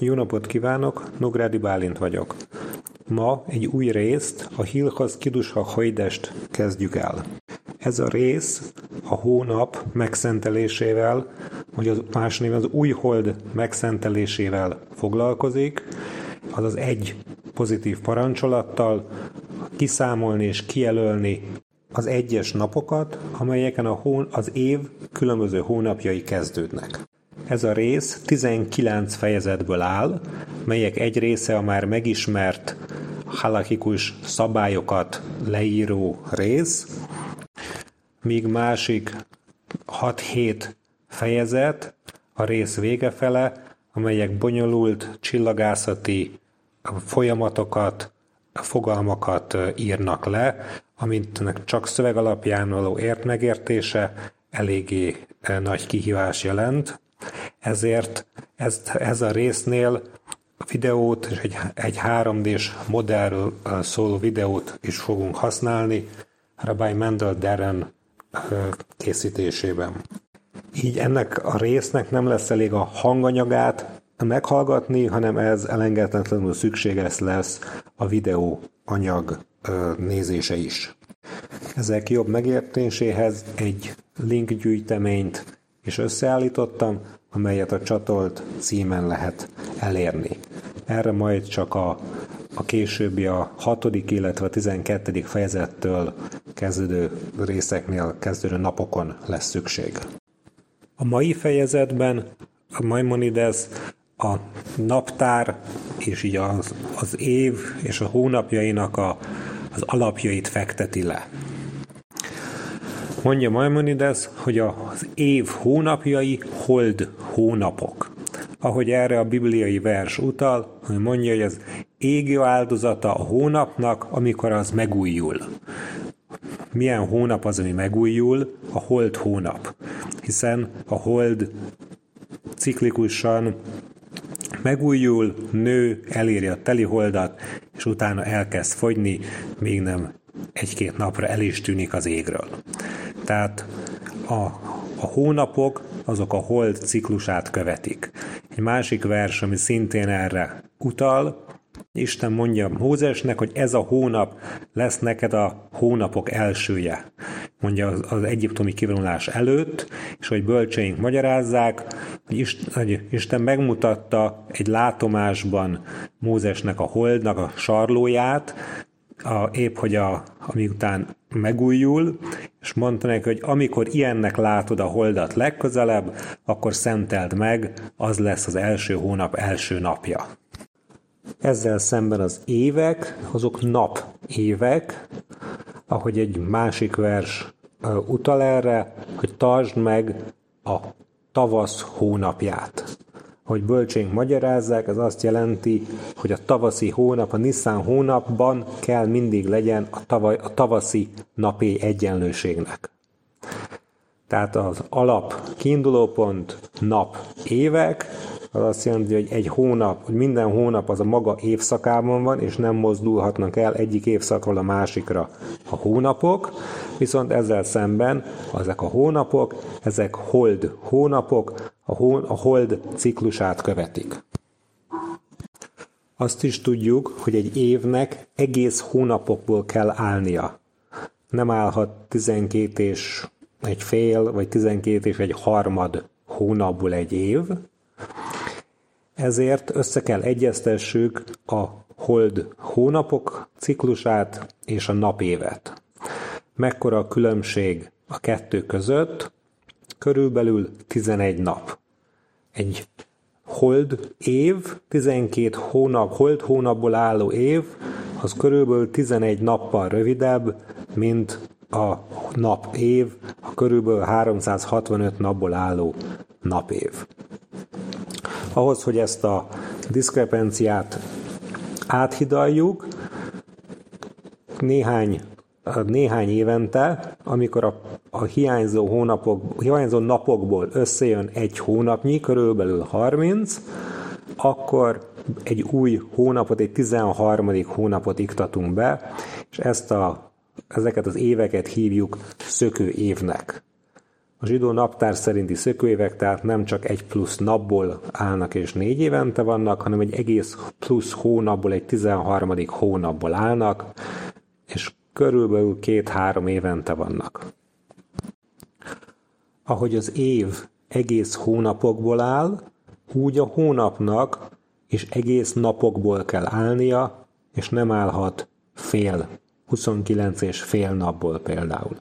Jó napot kívánok, Nográdi Bálint vagyok. Ma egy új részt, a Hilhoz Kidusha Hajdest kezdjük el. Ez a rész a hónap megszentelésével, vagy az más néven az új hold megszentelésével foglalkozik, azaz egy pozitív parancsolattal kiszámolni és kijelölni az egyes napokat, amelyeken a hón, az év különböző hónapjai kezdődnek. Ez a rész 19 fejezetből áll, melyek egy része a már megismert halakikus szabályokat leíró rész, míg másik 6-7 fejezet a rész vége fele, amelyek bonyolult csillagászati folyamatokat, fogalmakat írnak le, amintnek csak szöveg alapján való ért megértése eléggé nagy kihívás jelent. Ezért ezt, ez a résznél videót és egy, egy 3D-s modellről szóló videót is fogunk használni Rabbi Mendel Darren készítésében. Így ennek a résznek nem lesz elég a hanganyagát meghallgatni, hanem ez elengedhetetlenül szükséges lesz a videó anyag nézése is. Ezek jobb megértéséhez egy linkgyűjteményt is összeállítottam, amelyet a csatolt címen lehet elérni. Erre majd csak a, a későbbi a hatodik, illetve a tizenkettedik fejezettől kezdődő részeknél kezdődő napokon lesz szükség. A mai fejezetben a Maimonides a naptár és így az, az év és a hónapjainak a, az alapjait fekteti le. Mondja Maimonides, hogy az év hónapjai hold hónapok. Ahogy erre a bibliai vers utal, hogy mondja, hogy az égő áldozata a hónapnak, amikor az megújul. Milyen hónap az, ami megújul? A hold hónap. Hiszen a hold ciklikusan megújul, nő, eléri a teliholdat, és utána elkezd fogyni, még nem egy-két napra el is tűnik az égről. Tehát a, a hónapok azok a hold ciklusát követik. Egy másik vers, ami szintén erre utal, Isten mondja Mózesnek, hogy ez a hónap lesz neked a hónapok elsője. Mondja az, az egyiptomi kivonulás előtt, és hogy bölcseink magyarázzák, hogy Isten, hogy Isten megmutatta egy látomásban Mózesnek a holdnak a sarlóját, a, épp hogy a, ami után megújul, és mondta neki, hogy amikor ilyennek látod a holdat legközelebb, akkor szenteld meg, az lesz az első hónap első napja. Ezzel szemben az évek, azok nap évek, ahogy egy másik vers utal erre, hogy tartsd meg a tavasz hónapját. Hogy bölcsénk magyarázzák, ez azt jelenti, hogy a tavaszi hónap, a Nissan hónapban kell mindig legyen a, tavaj, a tavaszi napi egyenlőségnek. Tehát az alap kiindulópont nap évek, az azt jelenti, hogy egy hónap, hogy minden hónap az a maga évszakában van, és nem mozdulhatnak el egyik évszakról a másikra a hónapok, viszont ezzel szemben ezek a hónapok, ezek hold hónapok, a, hold ciklusát követik. Azt is tudjuk, hogy egy évnek egész hónapokból kell állnia. Nem állhat 12 és egy fél, vagy 12 és egy harmad hónapból egy év, ezért össze kell egyeztessük a hold hónapok ciklusát és a napévet. Mekkora a különbség a kettő között? Körülbelül 11 nap. Egy hold év, 12 hónap, hold hónapból álló év, az körülbelül 11 nappal rövidebb, mint a nap év, a körülbelül 365 napból álló napév. Ahhoz, hogy ezt a diszkrepenciát áthidaljuk, néhány, néhány évente, amikor a, a hiányzó, hónapok, hiányzó napokból összejön egy hónapnyi, körülbelül 30, akkor egy új hónapot, egy 13. hónapot iktatunk be, és ezt a, ezeket az éveket hívjuk szökő évnek. A zsidó naptár szerinti szökőévek tehát nem csak egy plusz napból állnak és négy évente vannak, hanem egy egész plusz hónapból, egy 13. hónapból állnak, és körülbelül két-három évente vannak. Ahogy az év egész hónapokból áll, úgy a hónapnak és egész napokból kell állnia, és nem állhat fél, 29 és fél napból például.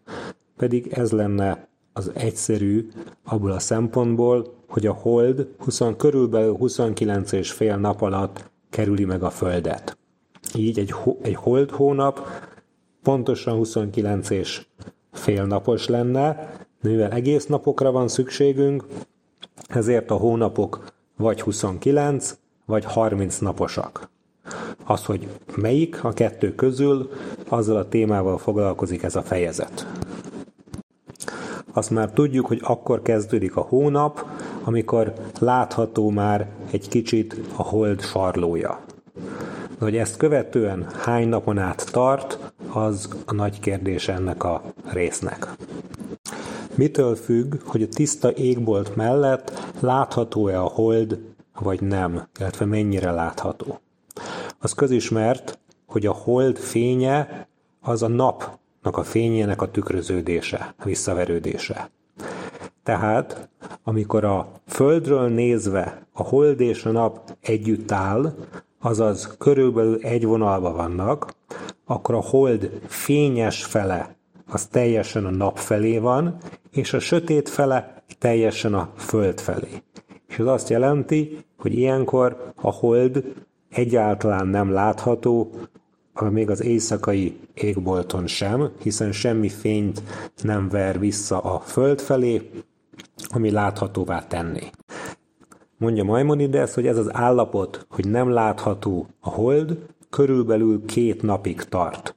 Pedig ez lenne az egyszerű abból a szempontból, hogy a hold 20, körülbelül 29 és fél nap alatt kerüli meg a Földet. Így egy, egy hold hónap pontosan 29 és fél napos lenne, mivel egész napokra van szükségünk, ezért a hónapok vagy 29, vagy 30 naposak. Az, hogy melyik a kettő közül, azzal a témával foglalkozik ez a fejezet. Azt már tudjuk, hogy akkor kezdődik a hónap, amikor látható már egy kicsit a hold sarlója. De hogy ezt követően hány napon át tart, az a nagy kérdés ennek a résznek. Mitől függ, hogy a tiszta égbolt mellett látható-e a hold, vagy nem, illetve mennyire látható. Az közismert, hogy a hold fénye az a napnak a fényének a tükröződése, visszaverődése. Tehát, amikor a Földről nézve a hold és a nap együtt áll, azaz körülbelül egy vonalba vannak, akkor a hold fényes fele az teljesen a nap felé van, és a sötét fele teljesen a föld felé. És ez azt jelenti, hogy ilyenkor a hold egyáltalán nem látható, még az éjszakai égbolton sem, hiszen semmi fényt nem ver vissza a föld felé, ami láthatóvá tenné. Mondja Maimonides, hogy ez az állapot, hogy nem látható a hold, körülbelül két napig tart.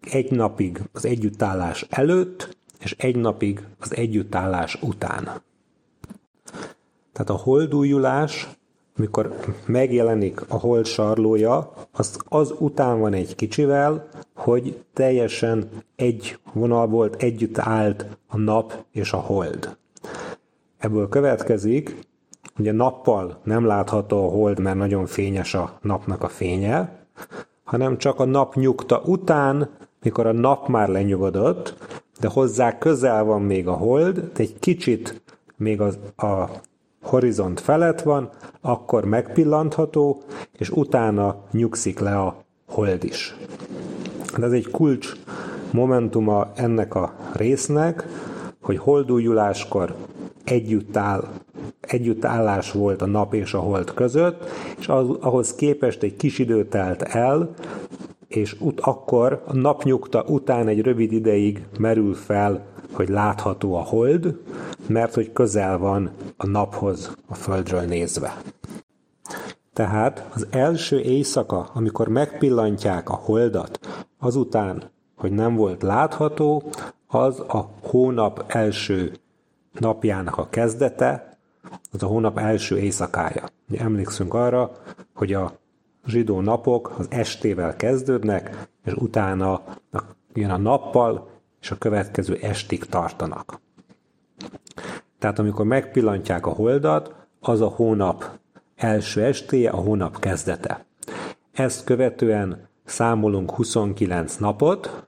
Egy napig az együttállás előtt, és egy napig az együttállás után. Tehát a holdújulás, amikor megjelenik a hold sarlója, az, az után van egy kicsivel, hogy teljesen egy vonal volt, együtt állt a nap és a hold. Ebből következik, Ugye nappal nem látható a hold, mert nagyon fényes a napnak a fénye, hanem csak a nap nyugta után, mikor a nap már lenyugodott, de hozzá közel van még a hold, de egy kicsit még az, a horizont felett van, akkor megpillantható, és utána nyugszik le a hold is. De ez egy kulcs momentuma ennek a résznek, hogy holdújuláskor együtt áll együttállás volt a nap és a hold között, és az, ahhoz képest egy kis idő telt el, és ut- akkor a napnyugta után egy rövid ideig merül fel, hogy látható a hold, mert hogy közel van a naphoz a földről nézve. Tehát az első éjszaka, amikor megpillantják a holdat, azután, hogy nem volt látható, az a hónap első napjának a kezdete, az a hónap első éjszakája. Ugye emlékszünk arra, hogy a zsidó napok az estével kezdődnek, és utána jön a nappal, és a következő estig tartanak. Tehát amikor megpillantják a holdat, az a hónap első estéje, a hónap kezdete. Ezt követően számolunk 29 napot,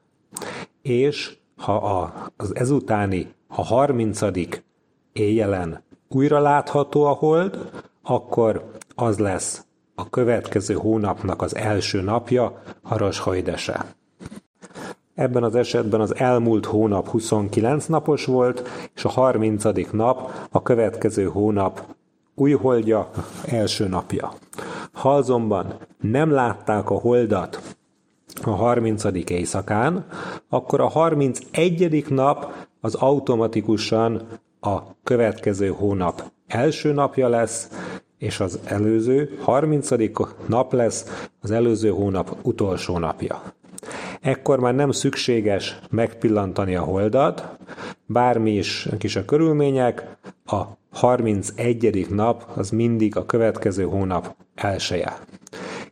és ha az ezutáni, a 30. éjjelen újra látható a hold, akkor az lesz a következő hónapnak az első napja, Haras Hajdese. Ebben az esetben az elmúlt hónap 29 napos volt, és a 30. nap a következő hónap új holdja, első napja. Ha azonban nem látták a holdat a 30. éjszakán, akkor a 31. nap az automatikusan a következő hónap első napja lesz, és az előző 30. nap lesz az előző hónap utolsó napja. Ekkor már nem szükséges megpillantani a holdat, bármi is kis a körülmények, a 31. nap az mindig a következő hónap elsője.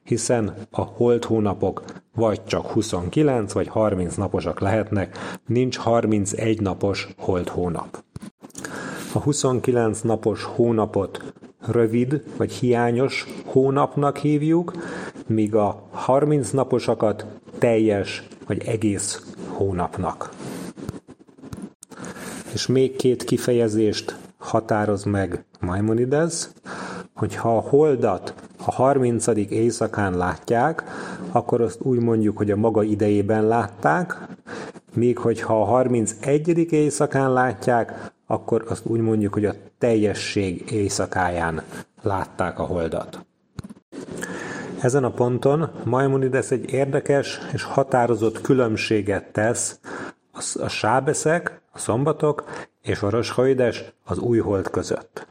Hiszen a holt hónapok vagy csak 29 vagy 30 naposak lehetnek, nincs 31 napos holt hónap. A 29 napos hónapot rövid vagy hiányos hónapnak hívjuk, míg a 30 naposakat teljes vagy egész hónapnak. És még két kifejezést határoz meg Maimonides, hogy ha a holdat a 30. éjszakán látják, akkor azt úgy mondjuk, hogy a maga idejében látták, míg hogyha a 31. éjszakán látják, akkor azt úgy mondjuk, hogy a teljesség éjszakáján látták a holdat. Ezen a ponton Maimonides egy érdekes és határozott különbséget tesz a sábeszek, a szombatok és a roshoides az új hold között.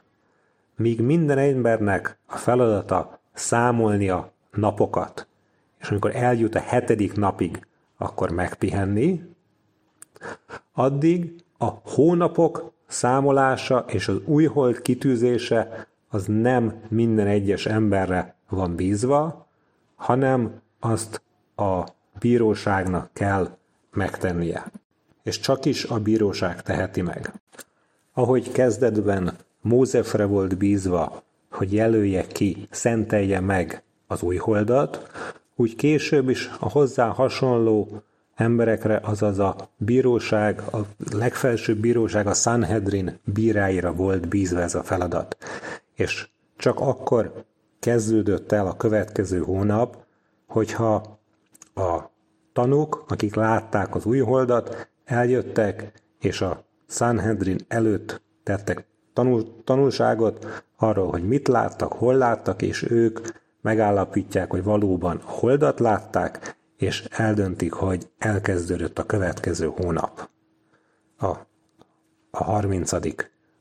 Míg minden embernek a feladata számolni a napokat, és amikor eljut a hetedik napig, akkor megpihenni, addig a hónapok számolása és az új hold kitűzése az nem minden egyes emberre van bízva, hanem azt a bíróságnak kell megtennie. És csak is a bíróság teheti meg. Ahogy kezdetben Mózefre volt bízva, hogy jelölje ki, szentelje meg az új holdat, úgy később is a hozzá hasonló emberekre, azaz a bíróság, a legfelsőbb bíróság, a Sanhedrin bíráira volt bízva ez a feladat. És csak akkor kezdődött el a következő hónap, hogyha a tanúk, akik látták az új holdat, eljöttek, és a Sanhedrin előtt tettek tanul, tanulságot arról, hogy mit láttak, hol láttak, és ők megállapítják, hogy valóban holdat látták, és eldöntik, hogy elkezdődött a következő hónap. A, a 30.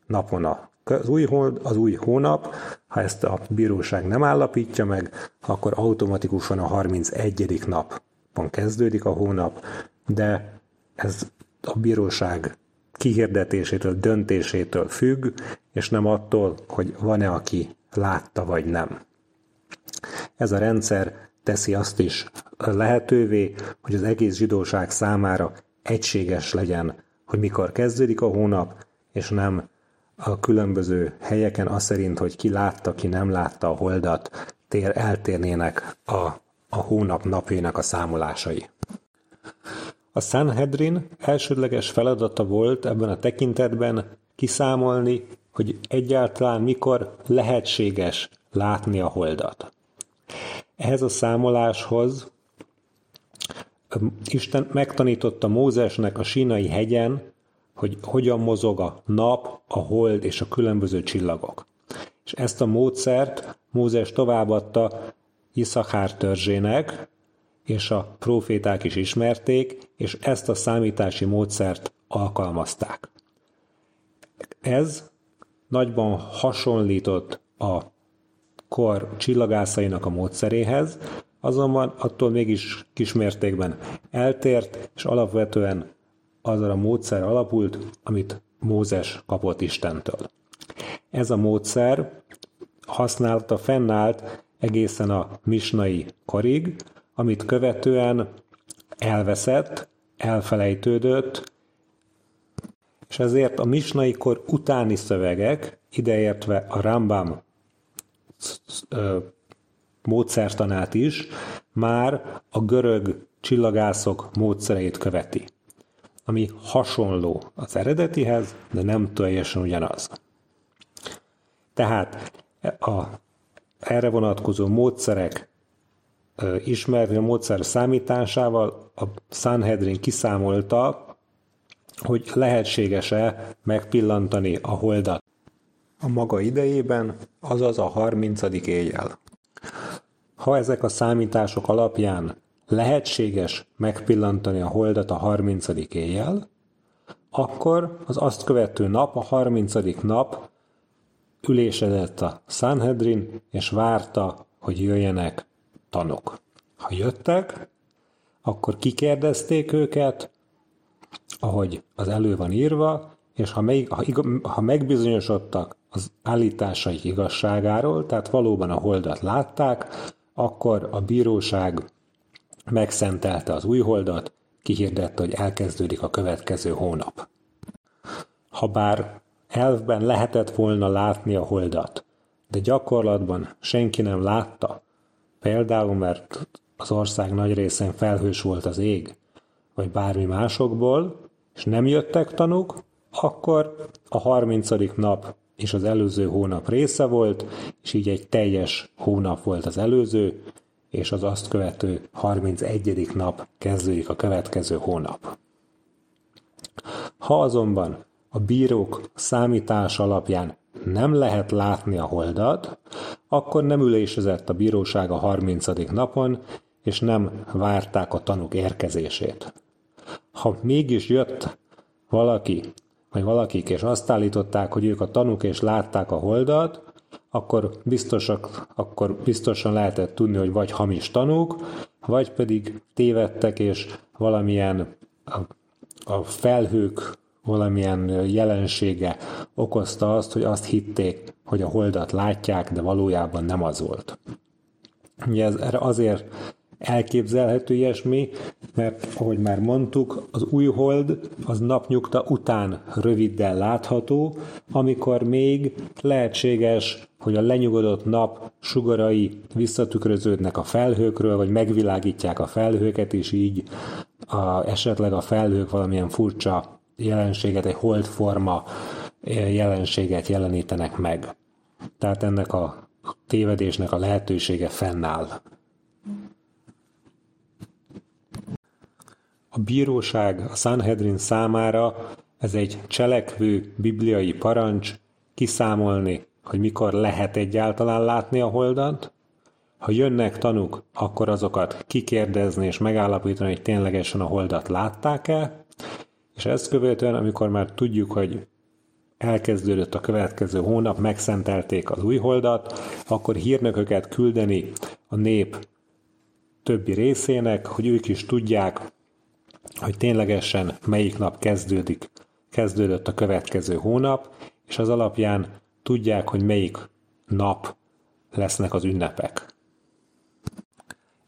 napon a, az új, hold, az új hónap, ha ezt a bíróság nem állapítja meg, akkor automatikusan a 31. napon kezdődik a hónap, de ez a bíróság kihirdetésétől, döntésétől függ, és nem attól, hogy van-e, aki látta vagy nem. Ez a rendszer teszi azt is lehetővé, hogy az egész zsidóság számára egységes legyen, hogy mikor kezdődik a hónap, és nem a különböző helyeken az szerint, hogy ki látta, ki nem látta a holdat, tér, eltérnének a, a hónap napjainak a számolásai. A Sanhedrin elsődleges feladata volt ebben a tekintetben kiszámolni, hogy egyáltalán mikor lehetséges látni a holdat. Ehhez a számoláshoz Isten megtanította Mózesnek a sínai hegyen, hogy hogyan mozog a nap, a hold és a különböző csillagok. És ezt a módszert Mózes továbbadta Iszakár törzsének, és a proféták is ismerték, és ezt a számítási módszert alkalmazták. Ez nagyban hasonlított a kor csillagászainak a módszeréhez, azonban attól mégis kismértékben eltért, és alapvetően azra a módszer alapult, amit Mózes kapott Istentől. Ez a módszer használta, fennállt egészen a misnai korig, amit követően elveszett, elfelejtődött, és ezért a misnai kor utáni szövegek, ideértve a Rambam módszertanát is, már a görög csillagászok módszereit követi, ami hasonló az eredetihez, de nem teljesen ugyanaz. Tehát a erre vonatkozó módszerek ismerni a módszer számításával a Sanhedrin kiszámolta, hogy lehetséges-e megpillantani a holdat a maga idejében, azaz a 30. éjjel. Ha ezek a számítások alapján lehetséges megpillantani a holdat a 30. éjjel, akkor az azt követő nap, a 30. nap ülésedett a Sanhedrin, és várta, hogy jöjjenek tanok. Ha jöttek, akkor kikérdezték őket, ahogy az elő van írva, és ha, meg, ha, ha megbizonyosodtak az állításaik igazságáról, tehát valóban a holdat látták, akkor a bíróság megszentelte az új holdat, kihirdette, hogy elkezdődik a következő hónap. Habár elvben lehetett volna látni a holdat, de gyakorlatban senki nem látta, például mert az ország nagy részén felhős volt az ég, vagy bármi másokból, és nem jöttek tanúk, akkor a 30. nap és az előző hónap része volt, és így egy teljes hónap volt az előző, és az azt követő 31. nap kezdődik a következő hónap. Ha azonban a bírók számítás alapján nem lehet látni a holdat, akkor nem ülésezett a bíróság a 30. napon, és nem várták a tanúk érkezését. Ha mégis jött valaki, vagy valakik, és azt állították, hogy ők a tanúk és látták a holdat, akkor, biztosak, akkor biztosan lehetett tudni, hogy vagy hamis tanúk, vagy pedig tévedtek, és valamilyen a, a felhők valamilyen jelensége okozta azt, hogy azt hitték, hogy a holdat látják, de valójában nem az volt. Ugye ez azért elképzelhető ilyesmi, mert ahogy már mondtuk, az új hold az napnyugta után röviddel látható, amikor még lehetséges, hogy a lenyugodott nap sugarai visszatükröződnek a felhőkről, vagy megvilágítják a felhőket, és így a, esetleg a felhők valamilyen furcsa jelenséget, egy holdforma jelenséget jelenítenek meg. Tehát ennek a tévedésnek a lehetősége fennáll. A bíróság a Sanhedrin számára ez egy cselekvő bibliai parancs kiszámolni, hogy mikor lehet egyáltalán látni a holdat, ha jönnek tanuk, akkor azokat kikérdezni és megállapítani, hogy ténylegesen a holdat látták-e, és ezt követően, amikor már tudjuk, hogy elkezdődött a következő hónap, megszentelték az új holdat, akkor hírnököket küldeni a nép többi részének, hogy ők is tudják, hogy ténylegesen melyik nap kezdődik, kezdődött a következő hónap, és az alapján tudják, hogy melyik nap lesznek az ünnepek.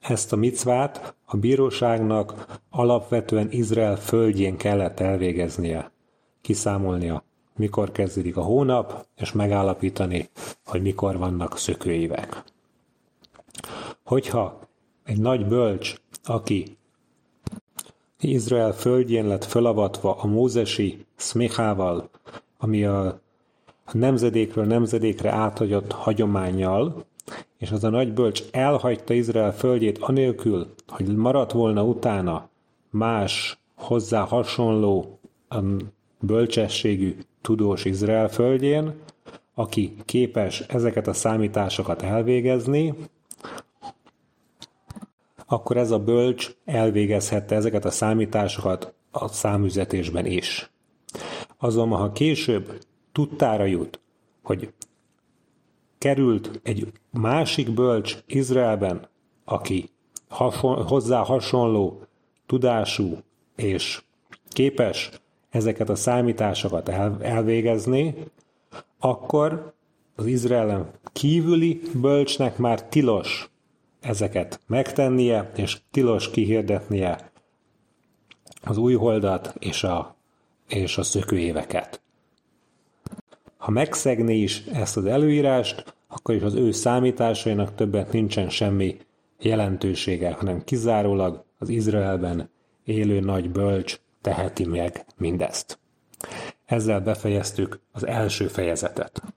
Ezt a micvát a bíróságnak alapvetően Izrael földjén kellett elvégeznie, kiszámolnia, mikor kezdődik a hónap, és megállapítani, hogy mikor vannak szökőívek. Hogyha egy nagy bölcs, aki Izrael földjén lett fölavatva a mózesi szmichával, ami a nemzedékről nemzedékre áthagyott hagyományjal, és az a nagy bölcs elhagyta Izrael földjét anélkül, hogy maradt volna utána más hozzá hasonló bölcsességű tudós Izrael földjén, aki képes ezeket a számításokat elvégezni, akkor ez a bölcs elvégezhette ezeket a számításokat a számüzetésben is. Azonban, ha később tudtára jut, hogy került egy másik bölcs Izraelben, aki hozzá hasonló tudású és képes ezeket a számításokat el, elvégezni, akkor az Izraelen kívüli bölcsnek már tilos ezeket megtennie, és tilos kihirdetnie az új holdat és a, és a szökőéveket. Ha megszegné is ezt az előírást, akkor is az ő számításainak többet nincsen semmi jelentősége, hanem kizárólag az Izraelben élő nagy bölcs teheti meg mindezt. Ezzel befejeztük az első fejezetet.